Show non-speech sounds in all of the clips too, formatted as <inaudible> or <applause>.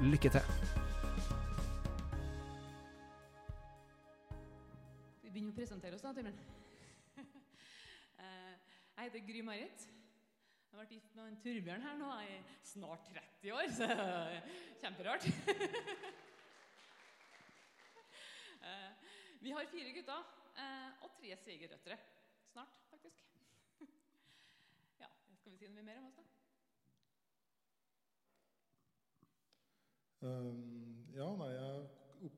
Lykke til. Vi begynner å presentere oss, da, Timmen. <laughs> Eh, Jeg heter Gry Marit. Jeg har vært gift med en Torbjørn her nå i snart 30 år, så er <laughs> kjemperart. <laughs> Eh, Vi har fire gutter eh, og tre svigerdøtre. Snart, faktisk. Ja, Skal vi si noe mer om oss, da? Ja, nei, jeg,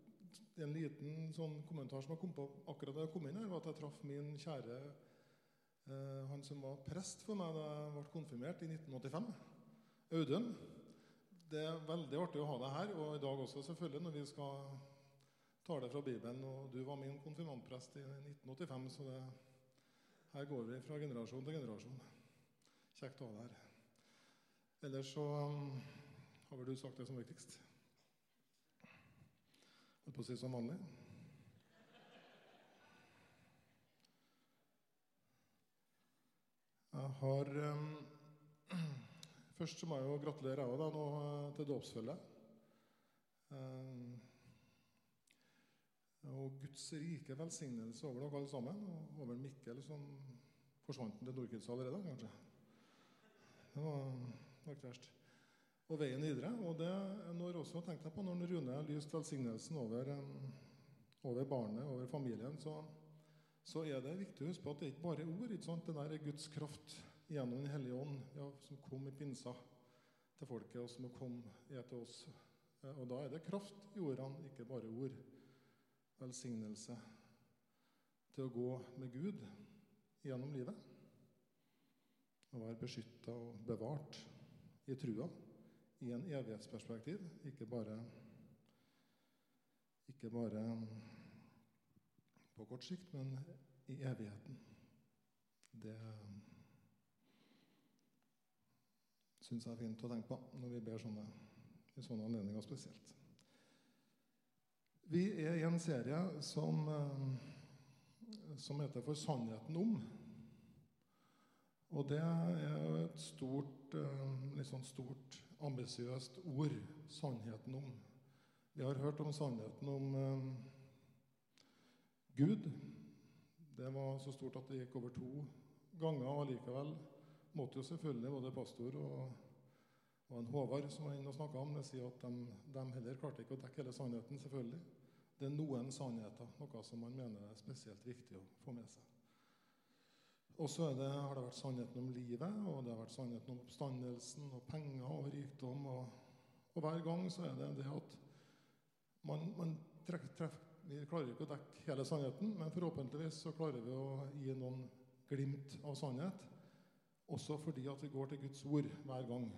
En liten sånn kommentar som jeg kom på akkurat da jeg kom inn her, var at jeg traff min kjære eh, Han som var prest for meg da jeg ble konfirmert i 1985. Audun. Det er veldig artig å ha deg her, og i dag også, selvfølgelig, når vi skal tale fra Bibelen. Og du var min konfirmantprest i 1985, så det, her går vi fra generasjon til generasjon. Kjekt å ha deg her. Ellers så um, har vel du sagt det som viktigst? Holdt på å si som vanlig. Jeg har um, <clears throat> Først må jeg jo gratulere jeg òg, eh, til dåpsfølget. Um, og Guds rike velsignelse over dere alle sammen, og over Mikkel, som forsvant til Nordkids allerede, kanskje. Det var, var ikke. Og veien videre. Og det når også, tenkte jeg på, når Rune lyste lyst velsignelsen over, over barnet, over familien, så, så er det viktig å huske på at det er ikke bare ord. ikke sant? Det der er Guds kraft gjennom Den hellige ånd, ja, som kom i pinsa til folket, og som kom er til oss. Eh, Og da er det kraft i ordene, ikke bare ord. Velsignelse til å gå med Gud gjennom livet. Å være beskytta og bevart i trua i en evighetsperspektiv, ikke bare, ikke bare på kort sikt, men i evigheten. Det syns jeg er fint å tenke på når vi ber sånne, i sånne anledninger spesielt. Vi er i en serie som, som heter For sannheten om. Og det er jo et stort, eh, litt sånn stort, ambisiøst ord. Sannheten om. Vi har hørt om sannheten om eh, Gud. Det var så stort at det gikk over to ganger. Og likevel måtte jo selvfølgelig både pastor og, og en Håvard som var inne og snakka om det, si at de, de heller klarte ikke å dekke hele sannheten. selvfølgelig. Det er noen sannheter, noe som man mener er spesielt viktig å få med seg. Og så det, har det vært sannheten om livet, og det har vært sannheten om oppstandelsen og penger og rikdom. Og, og hver gang så er det det at man, man treff, treff, Vi klarer ikke å dekke hele sannheten, men forhåpentligvis så klarer vi å gi noen glimt av sannhet. Også fordi at vi går til Guds ord hver gang.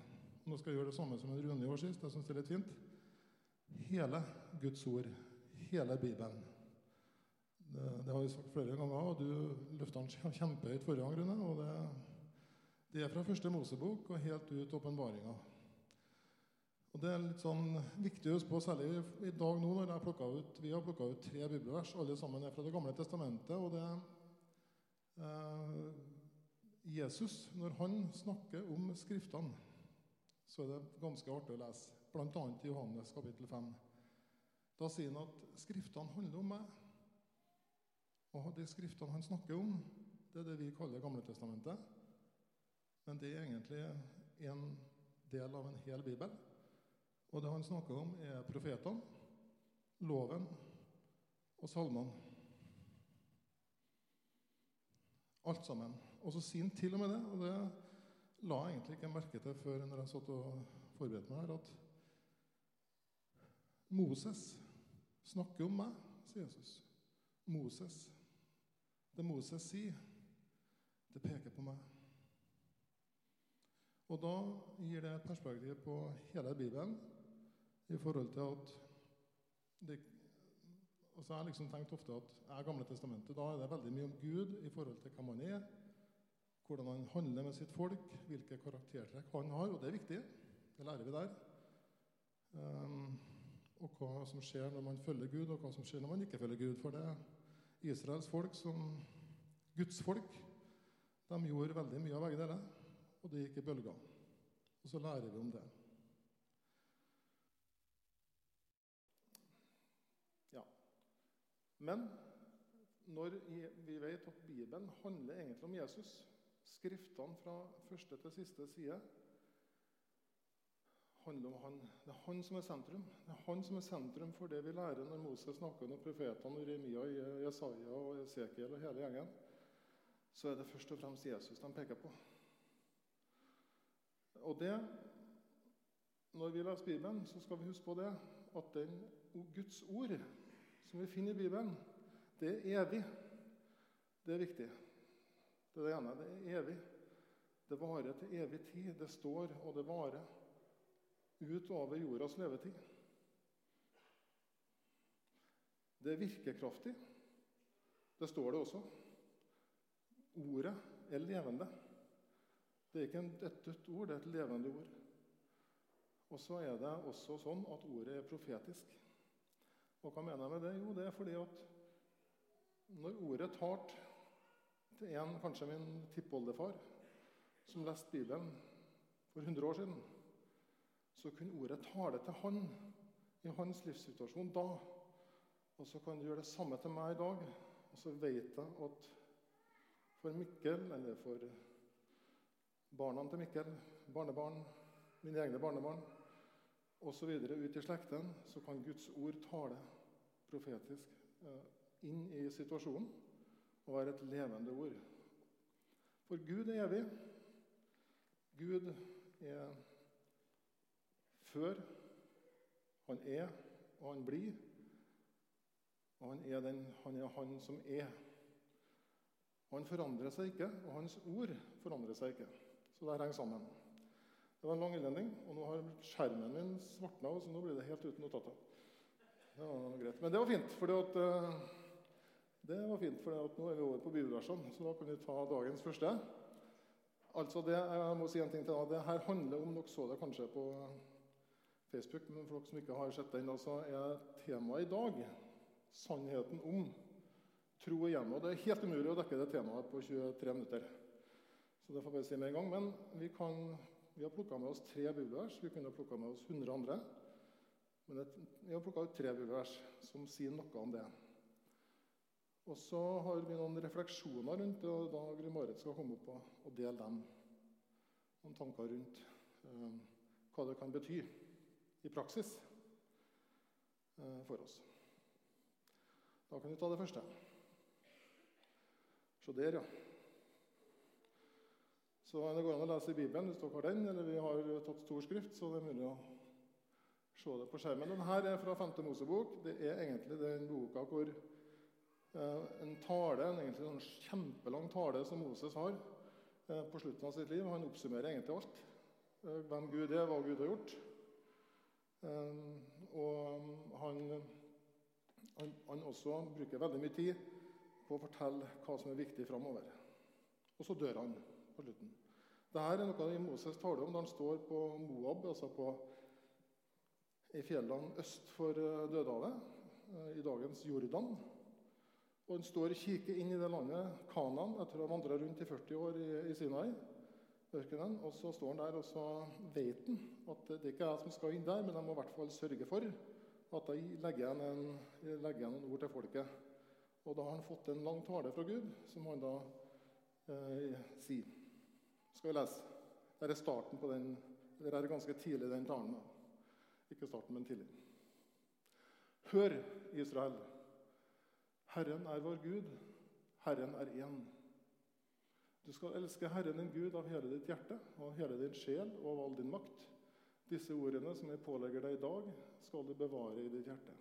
Nå skal jeg gjøre det samme som en Rune gjorde sist. Jeg synes det er litt fint. Hele Guds ord, hele Bibelen. Det, det har vi sagt flere ganger, og du løfta den kjempehøyt forrige gang, Rune. Og det, det er fra første Mosebok og helt ut åpenbaringa. Og det er litt sånn viktig å huske på, særlig i, dag nå når jeg plukket ut, vi har plukka ut tre bibelvers. Alle sammen er fra Det gamle testamentet. og det eh, Jesus, når han snakker om Skriftene, så er det ganske artig å lese. Bl.a. i Johannes kapittel 5. Da sier han at Skriftene handler om meg. Og de skriftene han snakker om, det er det vi kaller Gamletestamentet. Men det er egentlig en del av en hel bibel. Og det han snakker om, er profetene, loven og salmene. Alt sammen. Og så sier han til og med det, og det la jeg egentlig ikke merke til før når jeg satt og forberedte meg her, at Moses snakker om meg, sier Jesus. Moses. Det Moses sier, det peker på meg. Og da gir det et perspektiv på hele Bibelen. i forhold til at det, altså Jeg har liksom tenkt ofte at jeg Gamle testamentet, da er det veldig mye om Gud i forhold til hvem han er, hvordan han handler med sitt folk, hvilke karaktertrekk han har. Og det er viktig. Det lærer vi der. Um, og hva som skjer når man følger Gud, og hva som skjer når man ikke følger Gud. For det er Israels folk som Guds folk. De gjorde veldig mye av begge deler, og det gikk i bølger. Og så lærer vi om det. Ja. Men når vi vet at Bibelen handler egentlig om Jesus, skriftene fra første til siste side handler om han. Det er han som er sentrum. Det er han som er sentrum for det vi lærer når Moses snakker om profetene, og Remia, Jesaja og Esekiel og hele gjengen. Så er det først og fremst Jesus de peker på. Og det, Når vi leser Bibelen, så skal vi huske på det at den Guds ord som vi finner i Bibelen, det er evig. Det er viktig. Det er det ene. Det er evig. Det varer til evig tid. Det står, og det varer utover jordas levetid. Det er virkekraftig. Det står det også. Ordet er levende. Det er ikke et dødt ord, det er et levende ord. Og så er det også sånn at ordet er profetisk. Og hva mener jeg med det? Jo, det er fordi at når ordet tar til en, kanskje min tippoldefar, som leste Bibelen for 100 år siden så kunne ordet tale til han i hans livssituasjon da. Og så kan du gjøre det samme til meg i dag. Og så vet jeg at for Mikkel, eller for barna til Mikkel, barnebarn, mine egne barnebarn osv. ut i slekten, så kan Guds ord tale profetisk eh, inn i situasjonen og være et levende ord. For Gud er evig. Gud er før. Han er, og han blir. Og han er, den, han er han som er. Han forandrer seg ikke, og hans ord forandrer seg ikke. Så det henger sammen. Det var en lang innledning, og nå har skjermen min svartna, så nå blir det helt uten notater. Det var greit. Men det var fint, for uh, det var fint, for nå er vi over på bibelversene, så da kan vi ta dagens første. Altså, det, jeg må si en ting til deg. Det her handler om Dere så det kanskje på Facebook, men for dere som ikke har sett den, så er temaet i dag sannheten om tro og hjem. Og det er helt umulig å dekke det temaet på 23 minutter. Så det får bare si med en gang. Men vi, kan, vi har plukka med oss tre bibelvers. Vi kunne plukka med oss 100 andre. Men vi har plukka ut tre bibelvers som sier noe om det. Og så har vi noen refleksjoner rundt det, og da Gry-Marit skal komme opp og, og, dele dem. Noen tanker rundt eh, hva det kan bety i praksis eh, for oss. Da kan vi ta det første. Se der, ja. Så Det går an å lese i Bibelen hvis dere har den, eller vi har tatt stor skrift. så det er mulig å se det på skjermen. Denne er fra 5. Mosebok. Det er egentlig den boka hvor eh, en tale, en egentlig sånn kjempelang tale som Moses har eh, på slutten av sitt liv. Han oppsummerer egentlig alt. Hvem Gud er, hva Gud har gjort. Ehm, og han, han, han, også bruker veldig mye tid på å fortelle hva som er viktig framover. Og så dør han på slutten. Dette er noe Moses taler om da han står på Moab, altså på, i fjellene øst for eh, Dødehavet, eh, i dagens Jordan. Og han står og kikker inn i det landet, Kanan, etter å ha vandra rundt i 40 år i, i Sinai ørkenen. Og så står han der, og så vet han at det ikke er jeg som skal inn der, men jeg må i hvert fall sørge for at jeg legger igjen, en, legger igjen noen ord til folket. Og da har han fått en lang tale fra Gud, som han da eh, sier. Skal vi lese? Det er starten på den, Dette er ganske tidlig den talen. Ikke starten, men tidlig. Hør, Israel. Herren er vår Gud. Herren er én. Du skal elske Herren din Gud av hele ditt hjerte og hele din sjel og av all din makt. Disse ordene som jeg pålegger deg i dag, skal du bevare i ditt hjerte.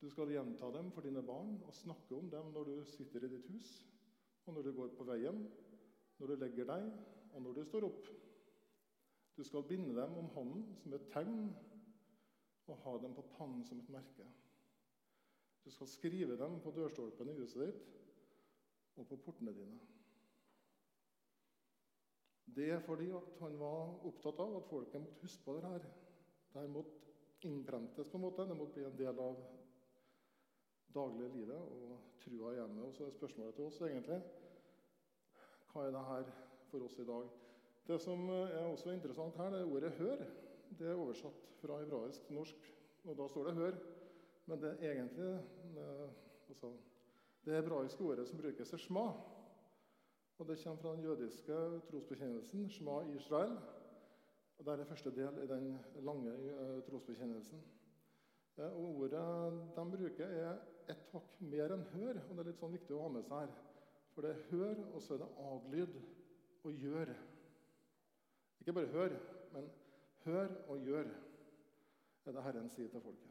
Du skal gjenta dem for dine barn og snakke om dem når du sitter i ditt hus, og når du går på veien, når du legger deg, og når du står opp. Du skal binde dem om hånden som et tegn og ha dem på pannen som et merke. Du skal skrive dem på dørstolpen i huset ditt og på portene dine. Det er fordi han var opptatt av at folket måtte huske på det her. Det måtte innprentes på en måte. Det måtte bli en del av dagliglivet og trua i hjemmet. Og så er spørsmålet til oss egentlig hva er det her for oss i dag? Det som er også interessant her, det er ordet 'hør'. Det er oversatt fra hebraisk til norsk, og da står det 'hør'. Men det er egentlig eh, altså, det hebraiske ordet som brukes, er 'shma'. Og Det kommer fra den jødiske trosbekjennelsen, Shema Israel'. Og Det er første del i den lange uh, trosbekjennelsen. Uh, og Ordet de bruker, er et hakk mer enn 'hør'. og Det er litt sånn viktig å ha med seg her. For det er 'hør', og så er det adlyd og 'gjør'. Ikke bare 'hør', men 'hør og gjør', er det Herren sier til folket.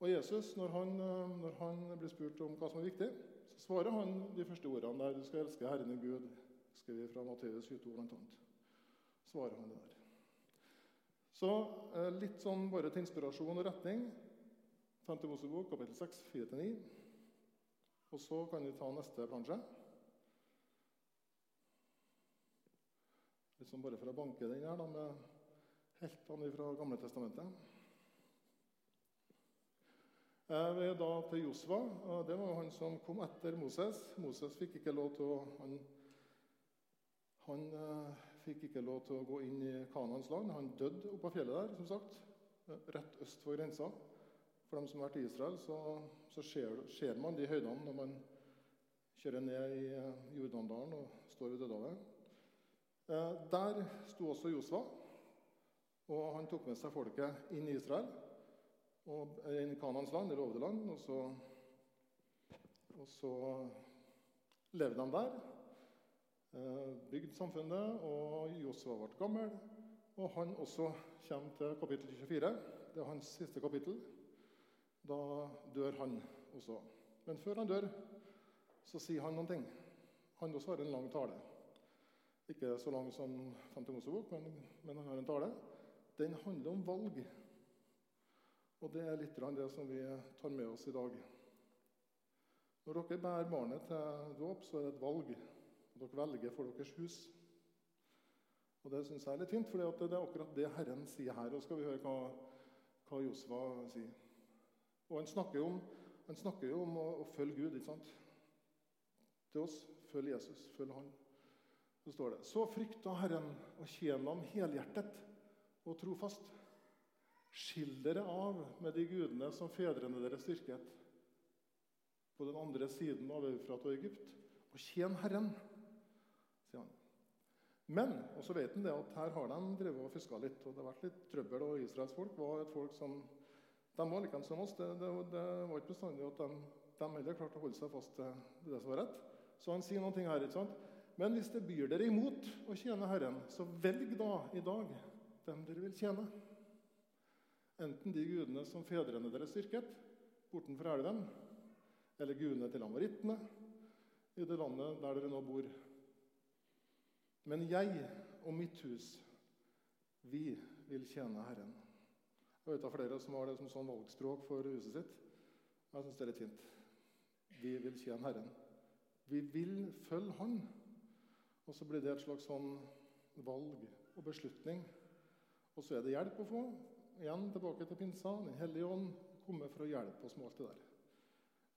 Og Jesus, når han, eh, når han blir spurt om hva som er viktig, svarer han de første ordene der 'Du skal elske Herren din Gud', skrevet fra Matteus 22 bl.a. Svarer han det der. Så eh, litt sånn bare til inspirasjon og retning. 5. Mosebok, kapittel 6, 4-9. Og så kan vi ta neste plansje. Litt sånn bare for å banke den her da, med heltene fra Gamle Testamentet. Eh, da til Josva. Det var han som kom etter Moses. Moses fikk ikke lov til å Han, han eh, fikk ikke lov til å gå inn i Kanans land. Han døde oppå fjellet der, som sagt, eh, rett øst for grensa. For dem som har vært i Israel, så, så ser, ser, man de høydene når man kjører ned i Jordandalen og står ved Dødehavet. Der sto også Josva, og han tok med seg folket inn i Israel og i Kanans land, det lovede land. Og så, og så levde han der. Eh, bygd samfunnet, og Josua ble gammel. Og han også kommer til kapittel 24. Det er hans siste kapittel. Da dør han også. Men før han dør, så sier han noen ting. Han også har en lang tale. Ikke så lang som 5. Mosebok, men, men han har en tale. Den handler om valg. Og det er litt det som vi tar med oss i dag. Når dere bærer barnet til dåp, så er det et valg. Dere velger for deres hus. Og Det syns jeg er litt fint, for det er akkurat det Herren sier her. Og skal vi høre hva, hva Josva sier. Og Han snakker jo om, snakker om å, å, følge Gud. ikke sant? Til oss følg Jesus, følg Han. Så står det Så frykta Herren og tjen ham helhjertet og trofast. Skill dere av med de gudene som fedrene deres dyrket på den andre siden av Eufrat og Egypt, og tjen Herren, sier han. Men og så vet han det at her har de drevet og fiska litt, og det har vært litt trøbbel. Og Israels folk var et folk som de var like som oss. Det, det, det, var ikke bestandig at de, de heller klarte å holde seg fast til det som var rett. Så han sier noen ting her. ikke sant? Men hvis det byr dere imot å tjene Herren, så velg da i dag dem dere vil tjene. Enten de gudene som fedrene deres styrket bortenfor elven, eller gudene til amorittene i det landet der dere nå bor. Men jeg og mitt hus, vi vil tjene Herren. Jeg vet av flere som har det som sånn valgspråk for huset sitt. Jeg syns det er litt fint. Vi vil tjene Herren. Vi vil følge Han. Og så blir det et slags sånn valg og beslutning. Og så er det hjelp å få igjen tilbake til pinsa. Den hellige ånd kommer for å hjelpe oss med alt det der.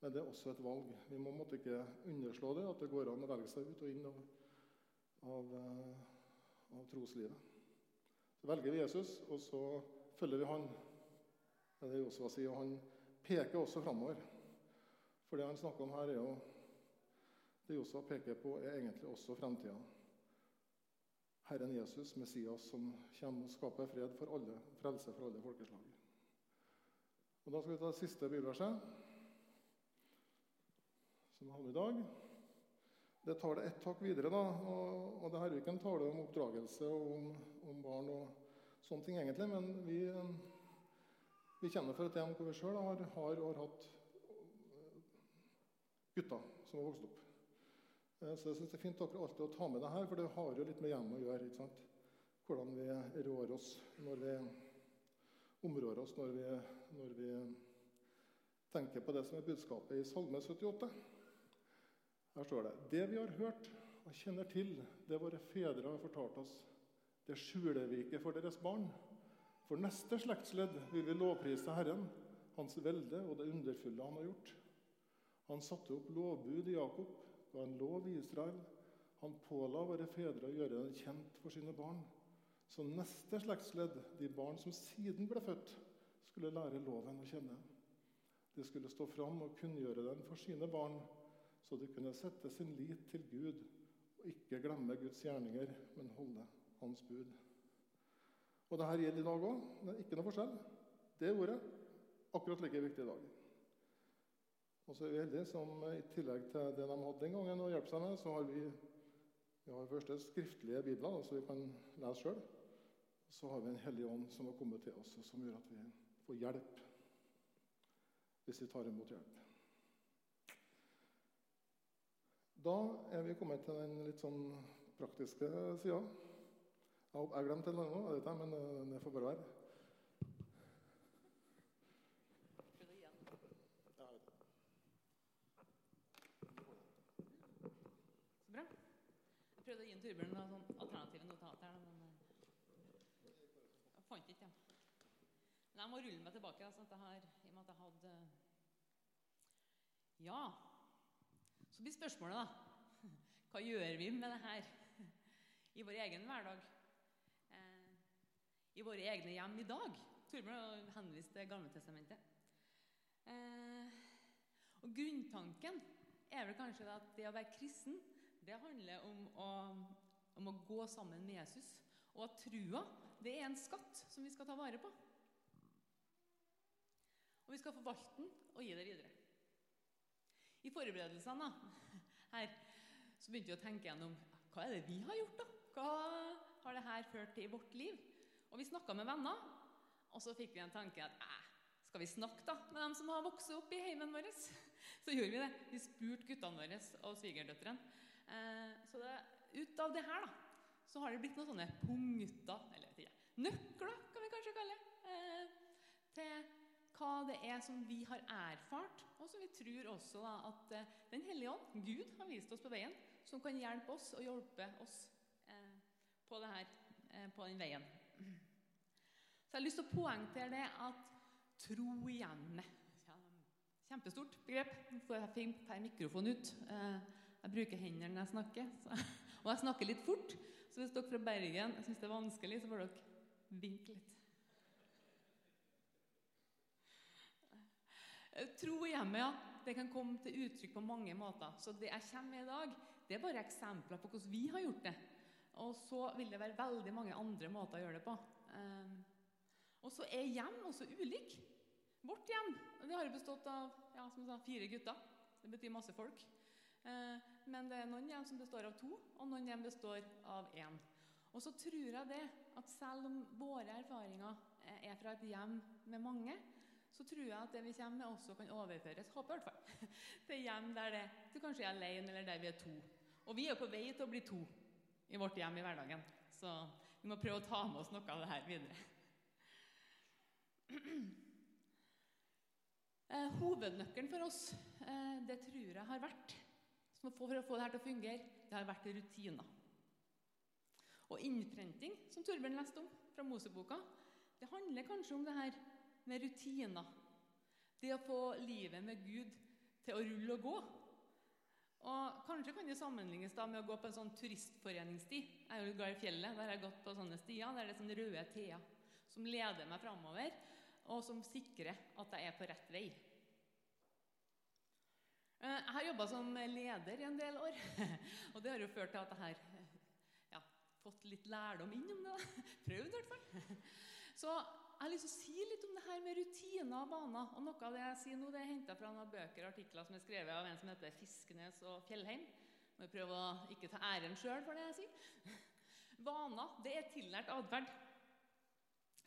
Men det er også et valg. Vi må måtte ikke underslå det, at det går an å velge seg ut og inn av, av, eh, av troslivet. Så velger vi Jesus, og så følger vi han. Det er det Josua sier. Og han peker også framover. For det han snakker om her, er jo Det Josua peker på, er egentlig også fremtida. Herren Jesus, Messias, som kommer og skaper fred for alle, frelse for alle folkeslag. Og Da skal vi ta det siste bibelverset, som vi hadde i dag. Det tar det ett hakk videre. da, og, og det her er ikke en tale om oppdragelse og om, om, barn og sånne ting, egentlig, men vi, vi kjenner for et hjem hvor vi sjøl har, har, har hatt gutter som har vokst opp. Eh, så jeg synes det er fint dere alltid å ta med det her, for det har jo litt med hjemmet å gjøre. ikke sant? Hvordan vi rår oss når vi, områr oss når vi, når vi tenker på det som er budskapet i Salme 78. Her står det Det vi har hørt og kjenner til, det våre fedre har fortalt oss, det skjuler vi ikke for deres barn. For neste slektsledd vil vi lovprise Herren, Hans velde og det underfulle Han har gjort. Han satte opp lovbud i Jakob, ga en lov i Israel. Han påla våre fedre å gjøre den kjent for sine barn. Så neste slektsledd, de barn som siden ble født, skulle lære loven å kjenne. De skulle stå fram og kunngjøre den for sine barn, så de kunne sette sin lit til Gud og ikke glemme Guds gjerninger, men holde Hans bud. Og Dette gjelder i dag òg. Det er ikke noe forskjell. Det ordet akkurat like viktig i dag. Og så er vi heldige som i tillegg til det de hadde den gangen å hjelpe seg med, så har vi, vi har første skriftlige bibler, så vi kan lese sjøl. Så har vi en hellig ånd som har kommet til oss, og som gjør at vi får hjelp hvis vi tar imot hjelp. Da er vi kommet til den litt sånn praktiske sida. Jeg jeg glemte noe, jeg vet men eh, det får bare være. Så bra. Jeg prøvde å gi Torbjørn noen sånn alternative notater, men eh, jeg fant ikke dem. Men jeg må rulle meg tilbake, sånn at jeg har, i og med at jeg hadde Ja. Så blir spørsmålet, da <laughs> Hva gjør vi med det her <laughs> i vår egen hverdag? Eh, I våre egne hjem i dag? Torbjørn henviste henvist til Gamletestamentet. Eh, og grunntanken er vel kanskje at det å være kristen det handler om å, om å gå sammen med Jesus. Og at trua det er en skatt som vi skal ta vare på. Og vi skal forvalte den og gi det videre. I forberedelsene da, her så begynte vi å tenke gjennom hva er det vi har gjort. da? Hva har det her ført til i vårt liv? Og Vi snakka med venner, og så fikk vi en tanke at skal vi snakke da med dem som har vokst opp i heimen vår? <laughs> Så gjorde vi det. Vi spurte guttene våre og svigerdøtrene. Eh, så det, ut av det her da, så har det blitt noen sånne punkter, eller ikke, nøkler, kan vi kanskje kalle det, eh, til hva det er som vi har erfart, og som vi tror også da, at eh, Den hellige ånd, Gud, har vist oss på veien, som kan hjelpe oss og hjelpe oss på, det her, på den veien. Så jeg har lyst til å poengtere det at tro igjen Kjempestort begrep. Får jeg fint per mikrofon ut. Eh, jeg bruker hendene når jeg snakker. Så, <laughs> og jeg snakker litt fort. Så hvis dere fra Bergen syns det er vanskelig, så får dere vinke litt. Tro i hjemmet, ja. Det kan komme til uttrykk på mange måter. Så det jeg kommer med i dag, det er bare eksempler på hvordan vi har gjort det. Og så vil det være veldig mange andre måter å gjøre det på. Um, og så er hjem også ulik. Vårt hjem det har bestått av ja, sa, fire gutter. Det betyr masse folk. Uh, men det er noen hjem som består av to, og noen hjem består av én. Og så tror jeg det at selv om våre erfaringer er fra et hjem med mange, så tror jeg at det vi kommer med, også kan overføres håper i hvert fall, <laughs> til hjem der det, du kanskje er alene, eller der vi er to. Og vi er på vei til å bli to i vårt hjem i hverdagen. Så vi må prøve å ta med oss noe av det her videre. <clears throat> Eh, hovednøkkelen for oss, eh, det tror jeg har vært for å få det her til å fungere, det har vært rutiner. Og innprenting, som Torbjørn leste om fra Moseboka, det handler kanskje om det her med rutiner. Det å få livet med Gud til å rulle og gå. Og Kanskje kan det sammenlignes da med å gå på en sånn turistforeningssti. Jeg er jo glad i fjellet. Der har jeg gått på sånne stier. Der er det sånne røde T-er som leder meg framover, og som sikrer at jeg er på rett vei. Eh, jeg har jobba som leder i en del år, <laughs> og det har jo ført til at jeg har ja, fått litt lærdom inn om det. <laughs> Prøvd, i hvert fall. <laughs> Så jeg har lyst til å si litt om det her med rutiner og vaner. Og Noe av det jeg sier nå, det er henta fra noen bøker og artikler som er skrevet av en som heter Fisknes og Fjellheim. Må prøve å ikke ta æren sjøl for det jeg sier. Vaner det er tillært atferd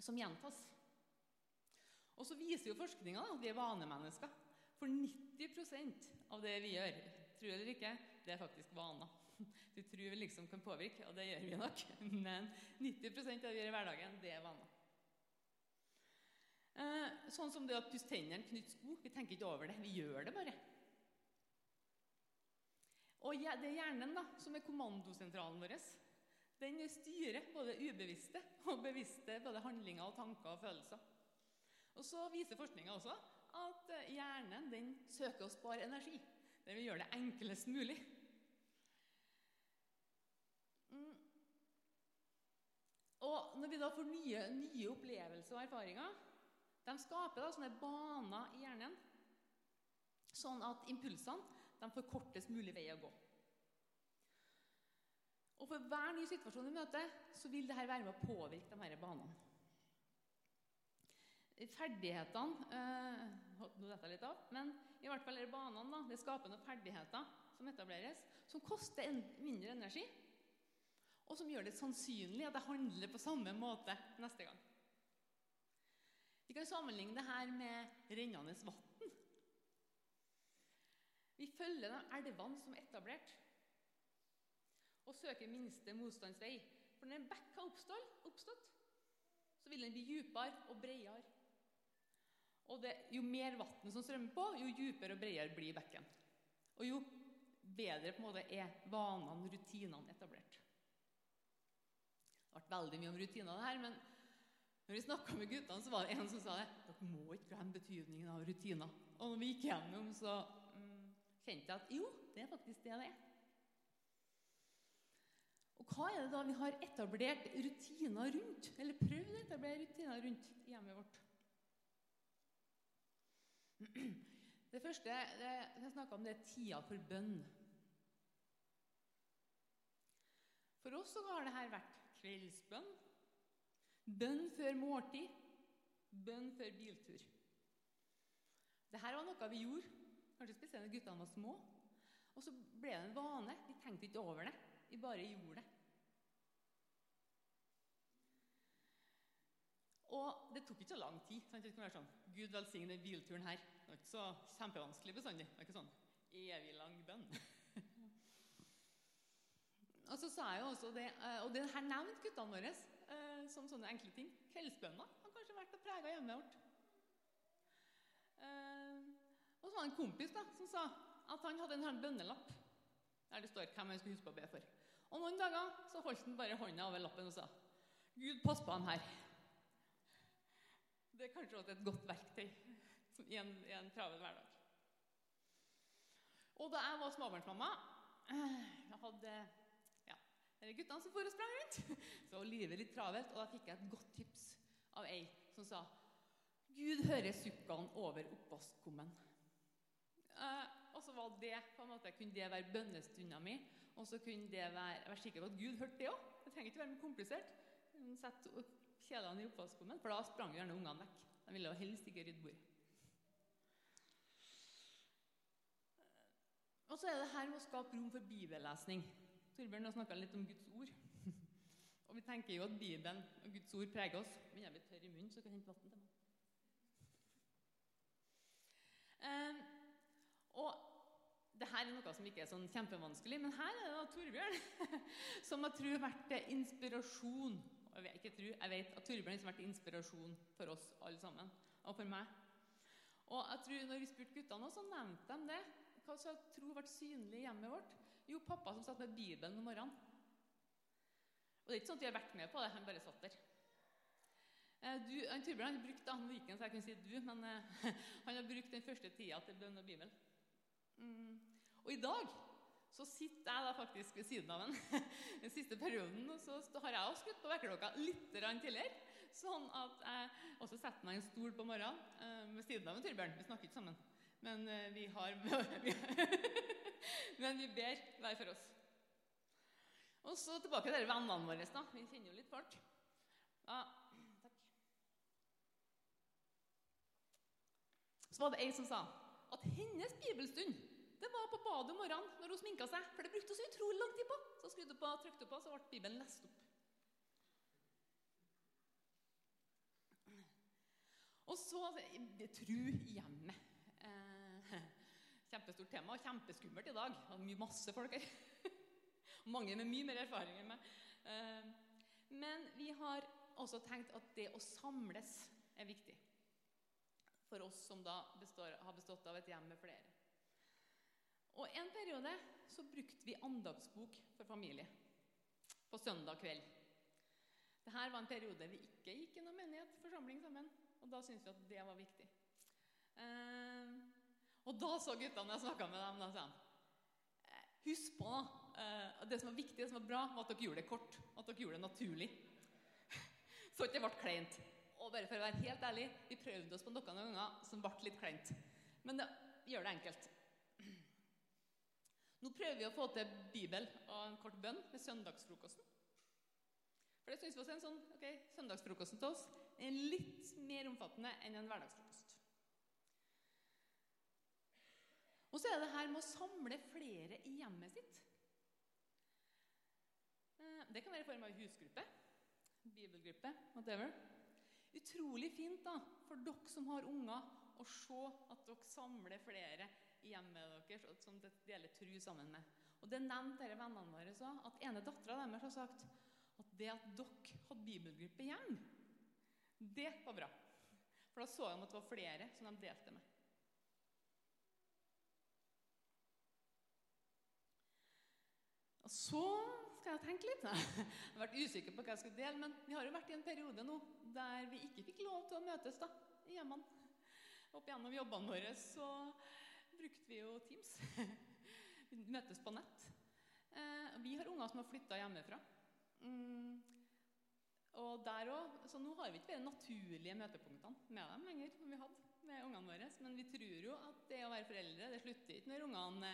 som gjentas. Og så viser jo forskninga at vi er vanemennesker. For 90 av det vi gjør, tror eller ikke, det er faktisk vaner. <laughs> Du tror vi liksom kan påvirke, og det gjør vi nok. <laughs> Men 90 av det vi gjør i hverdagen, det er vaner. Eh, sånn som det å pusse tennene, knytte sko. Vi tenker ikke over det. Vi gjør det bare. Og det er hjernen da, som er kommandosentralen vår. Den styrer både ubevisste og bevisste både handlinger, og tanker og følelser. Og Så viser forskninga også at hjernen den søker å spare energi. Den vil gjøre det enklest mulig. Mm. Og Når vi da får nye, nye opplevelser og erfaringer, de skaper da sånne baner i hjernen, sånn at impulsene de får kortest mulig vei å gå. Og For hver ny situasjon vi møter, så vil dette være med å påvirke de her banene. Ferdighetene eh, Nå detter jeg litt av. Men i hvert fall er det banene. da, Det skaper noen ferdigheter som etableres, som koster en, mindre energi, og som gjør det sannsynlig at jeg handler på samme måte neste gang. Vi kan sammenligne det her med rennende vann. Vi følger de elvene som er etablert, og søker minste motstandsvei. For når en bekk har oppstått, så vil den bli dypere og bredere. Og det, jo mer vann som strømmer på, jo dypere og bredere blir bekken. Og jo bedre på en måte er vanene, rutinene, etablert. Det har vært veldig mye om rutiner, det her, men når vi snakka med guttene, så var det en som sa det. Dere må ikke glemme betydningen av rutiner. Og når vi gikk gjennom, så mm, kjente jeg at jo, det er faktisk det det er. Og hva er det da vi har etablert rutiner rundt? Eller prøvd å etablere rutiner rundt i hjemmet vårt? Det første det, jeg snakka om, det er tida for bønn. For oss så har dette vært kveldsbønn, bønn før måltid, bønn før biltur. Dette var noe vi gjorde, kanskje spesielt når guttene var små. Og så ble det en vane. Vi tenkte ikke over det. Vi bare gjorde det. Og det tok ikke så lang tid. Sant? Det kunne være sånn Gud velsigne bilturen her. Det var ikke så kjempevanskelig bestandig. Det var ikke sånn evig lang bønn. <laughs> og så sa jeg jo også det, eh, og det her nevnte guttene våre eh, som sånne enkle ting. Kveldsbønna har kanskje vært og prega hjemmet vårt. Eh, og så var det en kompis da, som sa at han hadde en sånn bønnelapp der det står hvem han skulle huske på å be for. Og Noen dager så holdt han bare hånda over lappen og sa Gud, pass på han her. Det er kanskje også et godt verktøy i en, i en travel hverdag. Og da jeg var småbarnsmamma Jeg hadde ja, guttene som for og sprang rundt. <laughs> Så var livet litt travelt, og da fikk jeg et godt tips av ei som sa Gud hører sukkene over oppvaskkummen. Eh, og så var det, på en måte, kunne det være bønnestunda mi. Og så kunne det være, være sikker på at Gud hørte det òg. Det trenger ikke være mer komplisert. Sett kjedene i oppvaskkummen, for da sprang gjerne ungene vekk. De ville jo helst ikke rydde bordet. Og så er det her med å skape rom for bibellesning. Torbjørn har snakka litt om Guds ord. <laughs> Og vi tenker jo at Bibelen og Guds ord preger oss. Men jeg blir bli tørr i munnen, så kan jeg hente vann til meg. Um, og det her er noe som ikke er sånn kjempevanskelig, men her er det da Torbjørn <laughs> som jeg tror har vært inspirasjon. Jeg vet, ikke tror, jeg vet at Torbjørn har vært inspirasjon for oss alle sammen, og for meg. Og jeg tror når vi spurte guttene, så nevnte de det. Hva som jeg tror ble synlig i hjemmet vårt? Jo, pappa som satt med Bibelen om morgenen. Og det er ikke sånn at vi har vært med på det, han bare satt der. Eh, du, han Torbjørn har brukt han viken, så jeg kunne si du, men uh, <laughs> han har brukt den første tida til bønn og Bibel. Mm. Og i dag så sitter jeg da faktisk ved siden av ham <laughs> den siste perioden. Og så har jeg også skutt på vekkerklokka litt tidligere. Sånn at jeg også setter meg i en stol på morgenen uh, ved siden av en Torbjørn. Vi snakker ikke sammen. Men uh, <laughs> vi har Men vi ber hver for oss. Og så tilbake til vennene våre. da. Vi kjenner jo litt folk. Ja, takk. Så var det ei som sa at hennes bibelstund det var på badet om morgenen når hun sminka seg. For det brukte hun så utrolig lang tid på. Så skrudde hun på, trykte på, så ble Bibelen lest opp. Og så tru i hjemmet. Eh, kjempestort tema og kjempeskummelt i dag. Det mye masse folk her. <laughs> Mange med mye mer erfaring enn meg. Eh, men vi har også tenkt at det å samles er viktig. For oss som da består, har bestått av et hjem med flere. Og En periode så brukte vi andagsbok for familie på søndag kveld. Dette var en periode vi ikke gikk i noen menighet, forsamling sammen. Og da syntes vi at det var viktig. Eh, og da så guttene, jeg snakka med dem, da sa de eh, Husk på eh, det som var viktig, det som var bra, var at dere gjorde det kort. At dere gjorde det naturlig. <laughs> Så ikke det ble kleint. Og bare for å være helt ærlig, vi prøvde oss på noen ganger som ble litt kleint. Men det gjør det enkelt. Nå prøver vi å få til Bibel og en kort bønn med søndagsfrokosten. For det syns vi også er en sånn, ok, Søndagsfrokosten til oss er litt mer omfattende enn en hverdagsfrokost. Og så er det her med å samle flere i hjemmet sitt. Eh, det kan være i form av husgruppe, bibelgruppe, whatever. Utrolig fint da, for dere som har unger, å se at dere samler flere i hjemmet deres som dere deler tru sammen med. Og Det nevnte disse vennene våre så, at ene dattera deres har sagt at det at dere hadde bibelgruppe hjemme, det var bra. For da så de at det var flere som de delte med. Og så skal jeg tenke litt. <laughs> Jeg har vært usikker på hva jeg skulle dele, men vi har jo vært i en periode nå der vi ikke fikk lov til å møtes da, i hjemmene. Opp gjennom jobbene våre så brukte vi jo Teams. Vi <laughs> møtes på nett. Eh, vi har unger som har flytta hjemmefra. Mm. Og der også, så Nå har vi ikke de naturlige møtepunktene med dem lenger. som vi hadde med ungene våre, Men vi tror jo at det å være foreldre det slutter ikke når ungene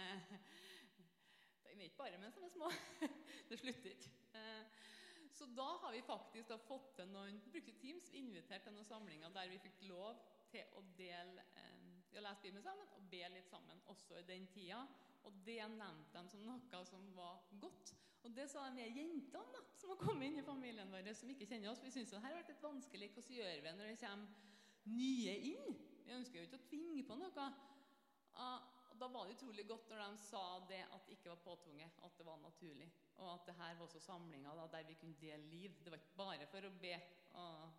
Det er ikke bare mens de er små. <laughs> det slutter ikke. Eh, så da har vi faktisk fått til noen brukte Teams, invitert til noen samlinger der vi fikk lov til å dele eh, å lese Bibelen sammen og be litt sammen også i den tida. Og det nevnte de som noe som var godt. Og det sa de jentene da, som har kommet inn i familien vår, som ikke kjenner oss. Vi syns det her har vært litt vanskelig. Hvordan gjør vi når det kommer nye inn? Vi ønsker jo ikke å tvinge på noe. Og da var det utrolig godt når de sa det at det ikke var påtvunget, at det var naturlig. Og at det her var også samlinger der vi kunne dele liv. Det var ikke bare for å be,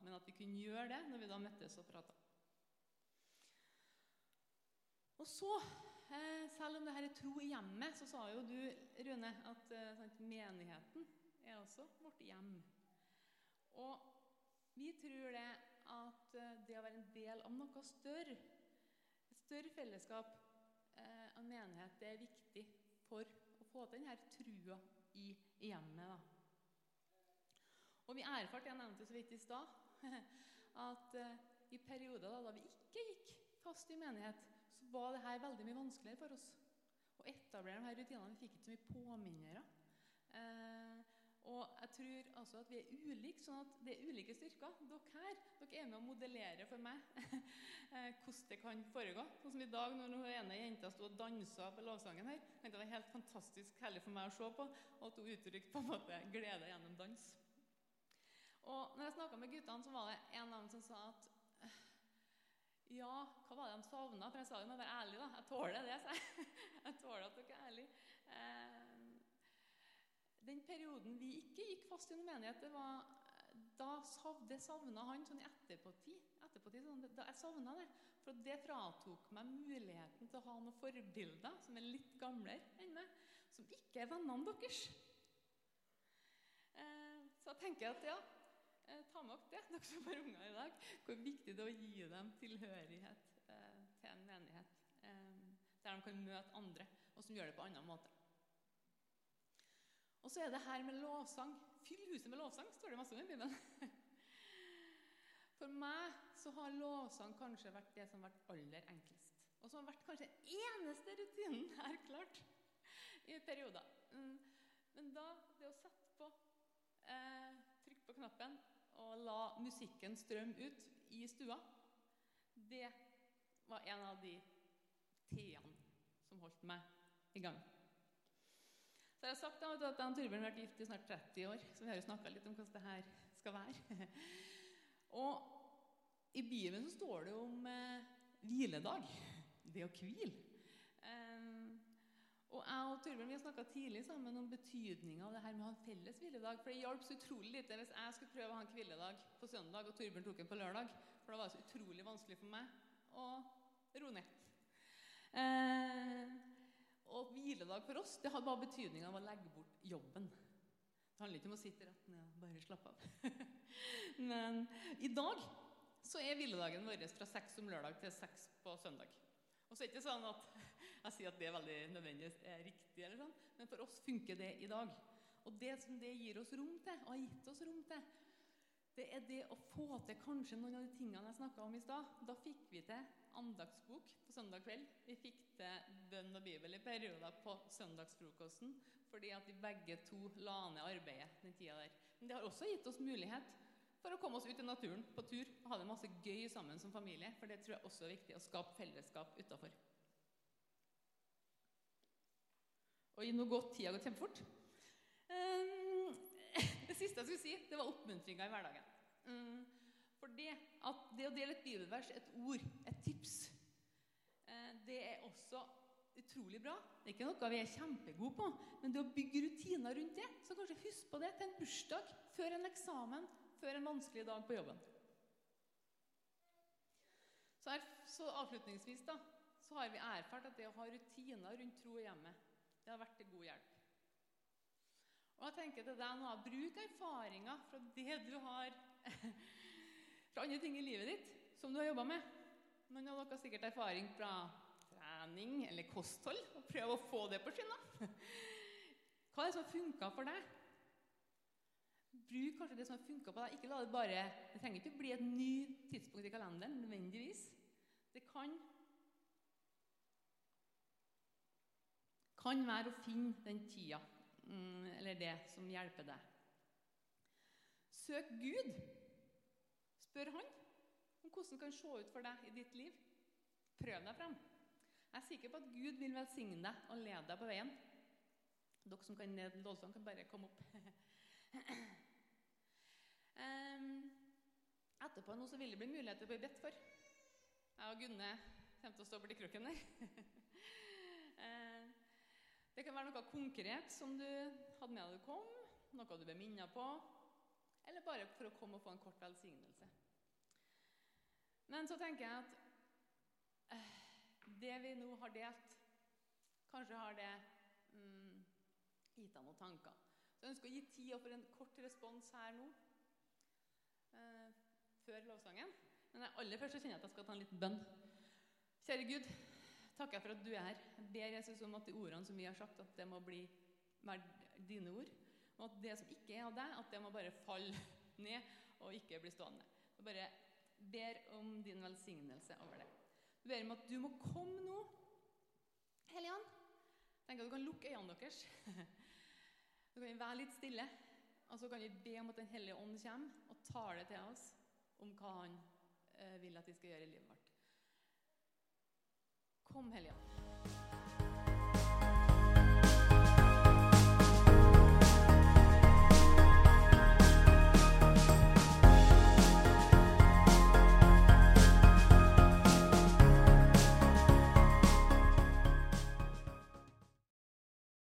men at vi kunne gjøre det når vi da møttes og prata. Og så, eh, selv om det her er tro i hjemmet, så sa jo du, Rune, at eh, sant, menigheten er også vårt hjem. Og vi tror det at eh, det å være en del av noe større, et større fellesskap, en menighet, det er viktig for å få til denne trua i, hjemmet. da. Og vi erfarte, jeg nevnte så vidt i stad, <laughs> at i perioder da, da vi ikke gikk fast i menighet, var det her veldig mye vanskeligere for oss. Å etablere de her rutinene. Vi fikk ikke så mye påminnere. Eh, og jeg tror altså at vi er ulike, sånn at det er ulike styrker. Dere her dere er med å modellere for meg <laughs> eh, hvordan det kan foregå. Sånn som i dag, når den ene jenta sto og dansa på lovsangen her. Det var helt fantastisk herlig for meg å se på, og at hun uttrykte på en måte glede gjennom dans. Og når jeg snakka med guttene, så var det en av dem som sa at ja, hva var det de savna? For jeg sa jo må være ærlig, da. Jeg tåler det, sa jeg. <laughs> Jeg tåler at dere er ærlige. Eh, den perioden vi ikke gikk fast i en menighet, det var da det savna han sånn i etterpåtid. etterpåtid sånn, da jeg savna det. For det fratok meg muligheten til å ha noen forbilder som er litt gamlere enn meg, som ikke er vennene deres. Eh, så jeg tenker at ja, Eh, ta med dere det, dere som har unger i dag, hvor viktig det er å gi dem tilhørighet eh, til en menighet. Eh, der de kan møte andre, og som gjør det på en annen måte. Og så er det her med lovsang. Fyll huset med lovsang, står det masse om i Bibelen. For meg så har lovsang kanskje vært det som har vært aller enklest. Og som har vært kanskje eneste rutinen jeg klart i perioder. Mm. Men da, det å sette på, eh, Trykk på knappen og la musikken strømme ut i stua, det var en av de t-ene som holdt meg i gang. Så jeg har sagt at jeg og Torbjørn har vært gift i snart 30 år, så vi har jo snakka litt om hvordan det her skal være. <laughs> og i Bibelen så står det om eh, hviledag. Det å hvile. Og jeg og Torbjørn har snakka tidlig sammen om betydninga av det her med å ha en felles hviledag. For det hjalp så utrolig lite hvis jeg skulle prøve å ha en hviledag på søndag, og Torbjørn tok en på lørdag. For da var det så utrolig vanskelig for meg å ro ned. Eh, og hviledag for oss det hadde bare betydning av å legge bort jobben. Det handler ikke om å sitte rett ned og bare slappe av. <laughs> Men i dag så er hviledagen vår fra seks om lørdag til seks på søndag. Og så er det ikke sånn at jeg sier at det er veldig nødvendig, er riktig, eller sånn, men for oss funker det i dag. Og det som det gir oss rom til, og har gitt oss rom til, det er det å få til kanskje noen av de tingene jeg snakka om i stad. Da fikk vi til andagsbok på søndag kveld. Vi fikk til bønn og bibel i perioder på søndagsfrokosten fordi at vi begge to la ned arbeidet den tida der. Men det har også gitt oss mulighet for å komme oss ut i naturen på tur og ha det masse gøy sammen som familie. For det tror jeg også er viktig å skape fellesskap utafor. Og nå går tida gått kjempefort. Um, <laughs> det siste jeg skulle si, det var oppmuntringa i hverdagen. Um, for det, at det å dele et bibelvers, et ord, et tips, uh, det er også utrolig bra. Det er ikke noe vi er kjempegode på, men det å bygge rutiner rundt det Så kanskje husk på det til en bursdag, før en eksamen, før en vanskelig dag på jobben. Så, her, så avslutningsvis da, så har vi erfart at det å ha rutiner rundt tro og hjemmet, det har vært til god hjelp. Og jeg tenker til deg nå, Bruk erfaringer fra det du har <laughs> fra andre ting i livet ditt som du har jobba med. Noen av dere har sikkert erfaring fra trening eller kosthold. og Prøv å få det på skinna. <laughs> Hva er det som funka for deg? Bruk kanskje det som har funka på deg. Ikke la Det bare, det trenger ikke bli et ny tidspunkt i kalenderen nødvendigvis. Det kan kan være å finne den tida Mm, eller det som hjelper deg. Søk Gud. Spør Han om hvordan det kan se ut for deg i ditt liv. Prøv deg frem. Jeg er sikker på at Gud vil velsigne deg og lede deg på veien. Dere som kan ned lovsang, kan bare komme opp. <clears throat> etterpå nå så vil det bli muligheter til å bli bedt for. Jeg og Gunne kommer til å stå borti krukken der. <laughs> Det kan være noe konkret som du hadde med deg du kom, noe du ble minnet på, eller bare for å komme og få en kort velsignelse. Men så tenker jeg at eh, det vi nå har delt, kanskje har det mm, gitt deg noen tanker. Så jeg ønsker å gi tid for en kort respons her nå, eh, før lovsangen. Men aller først så kjenner jeg at jeg skal ta en liten bønn. Kjære Gud, takker jeg for at du er her. Jeg ber Jesus om at de ordene som vi har sagt, at det må bli dine ord. Og at det som ikke er av deg, at det må bare falle <laughs> ned og ikke bli stående. Jeg bare ber om din velsignelse over det. Jeg ber om at du må komme nå, Helligånd. Tenk at du kan lukke øynene deres. <laughs> Så kan være litt stille, og så kan vi be om at Den hellige ånd kommer og taler til oss om hva han eh, vil at vi skal gjøre i livet vårt. hombre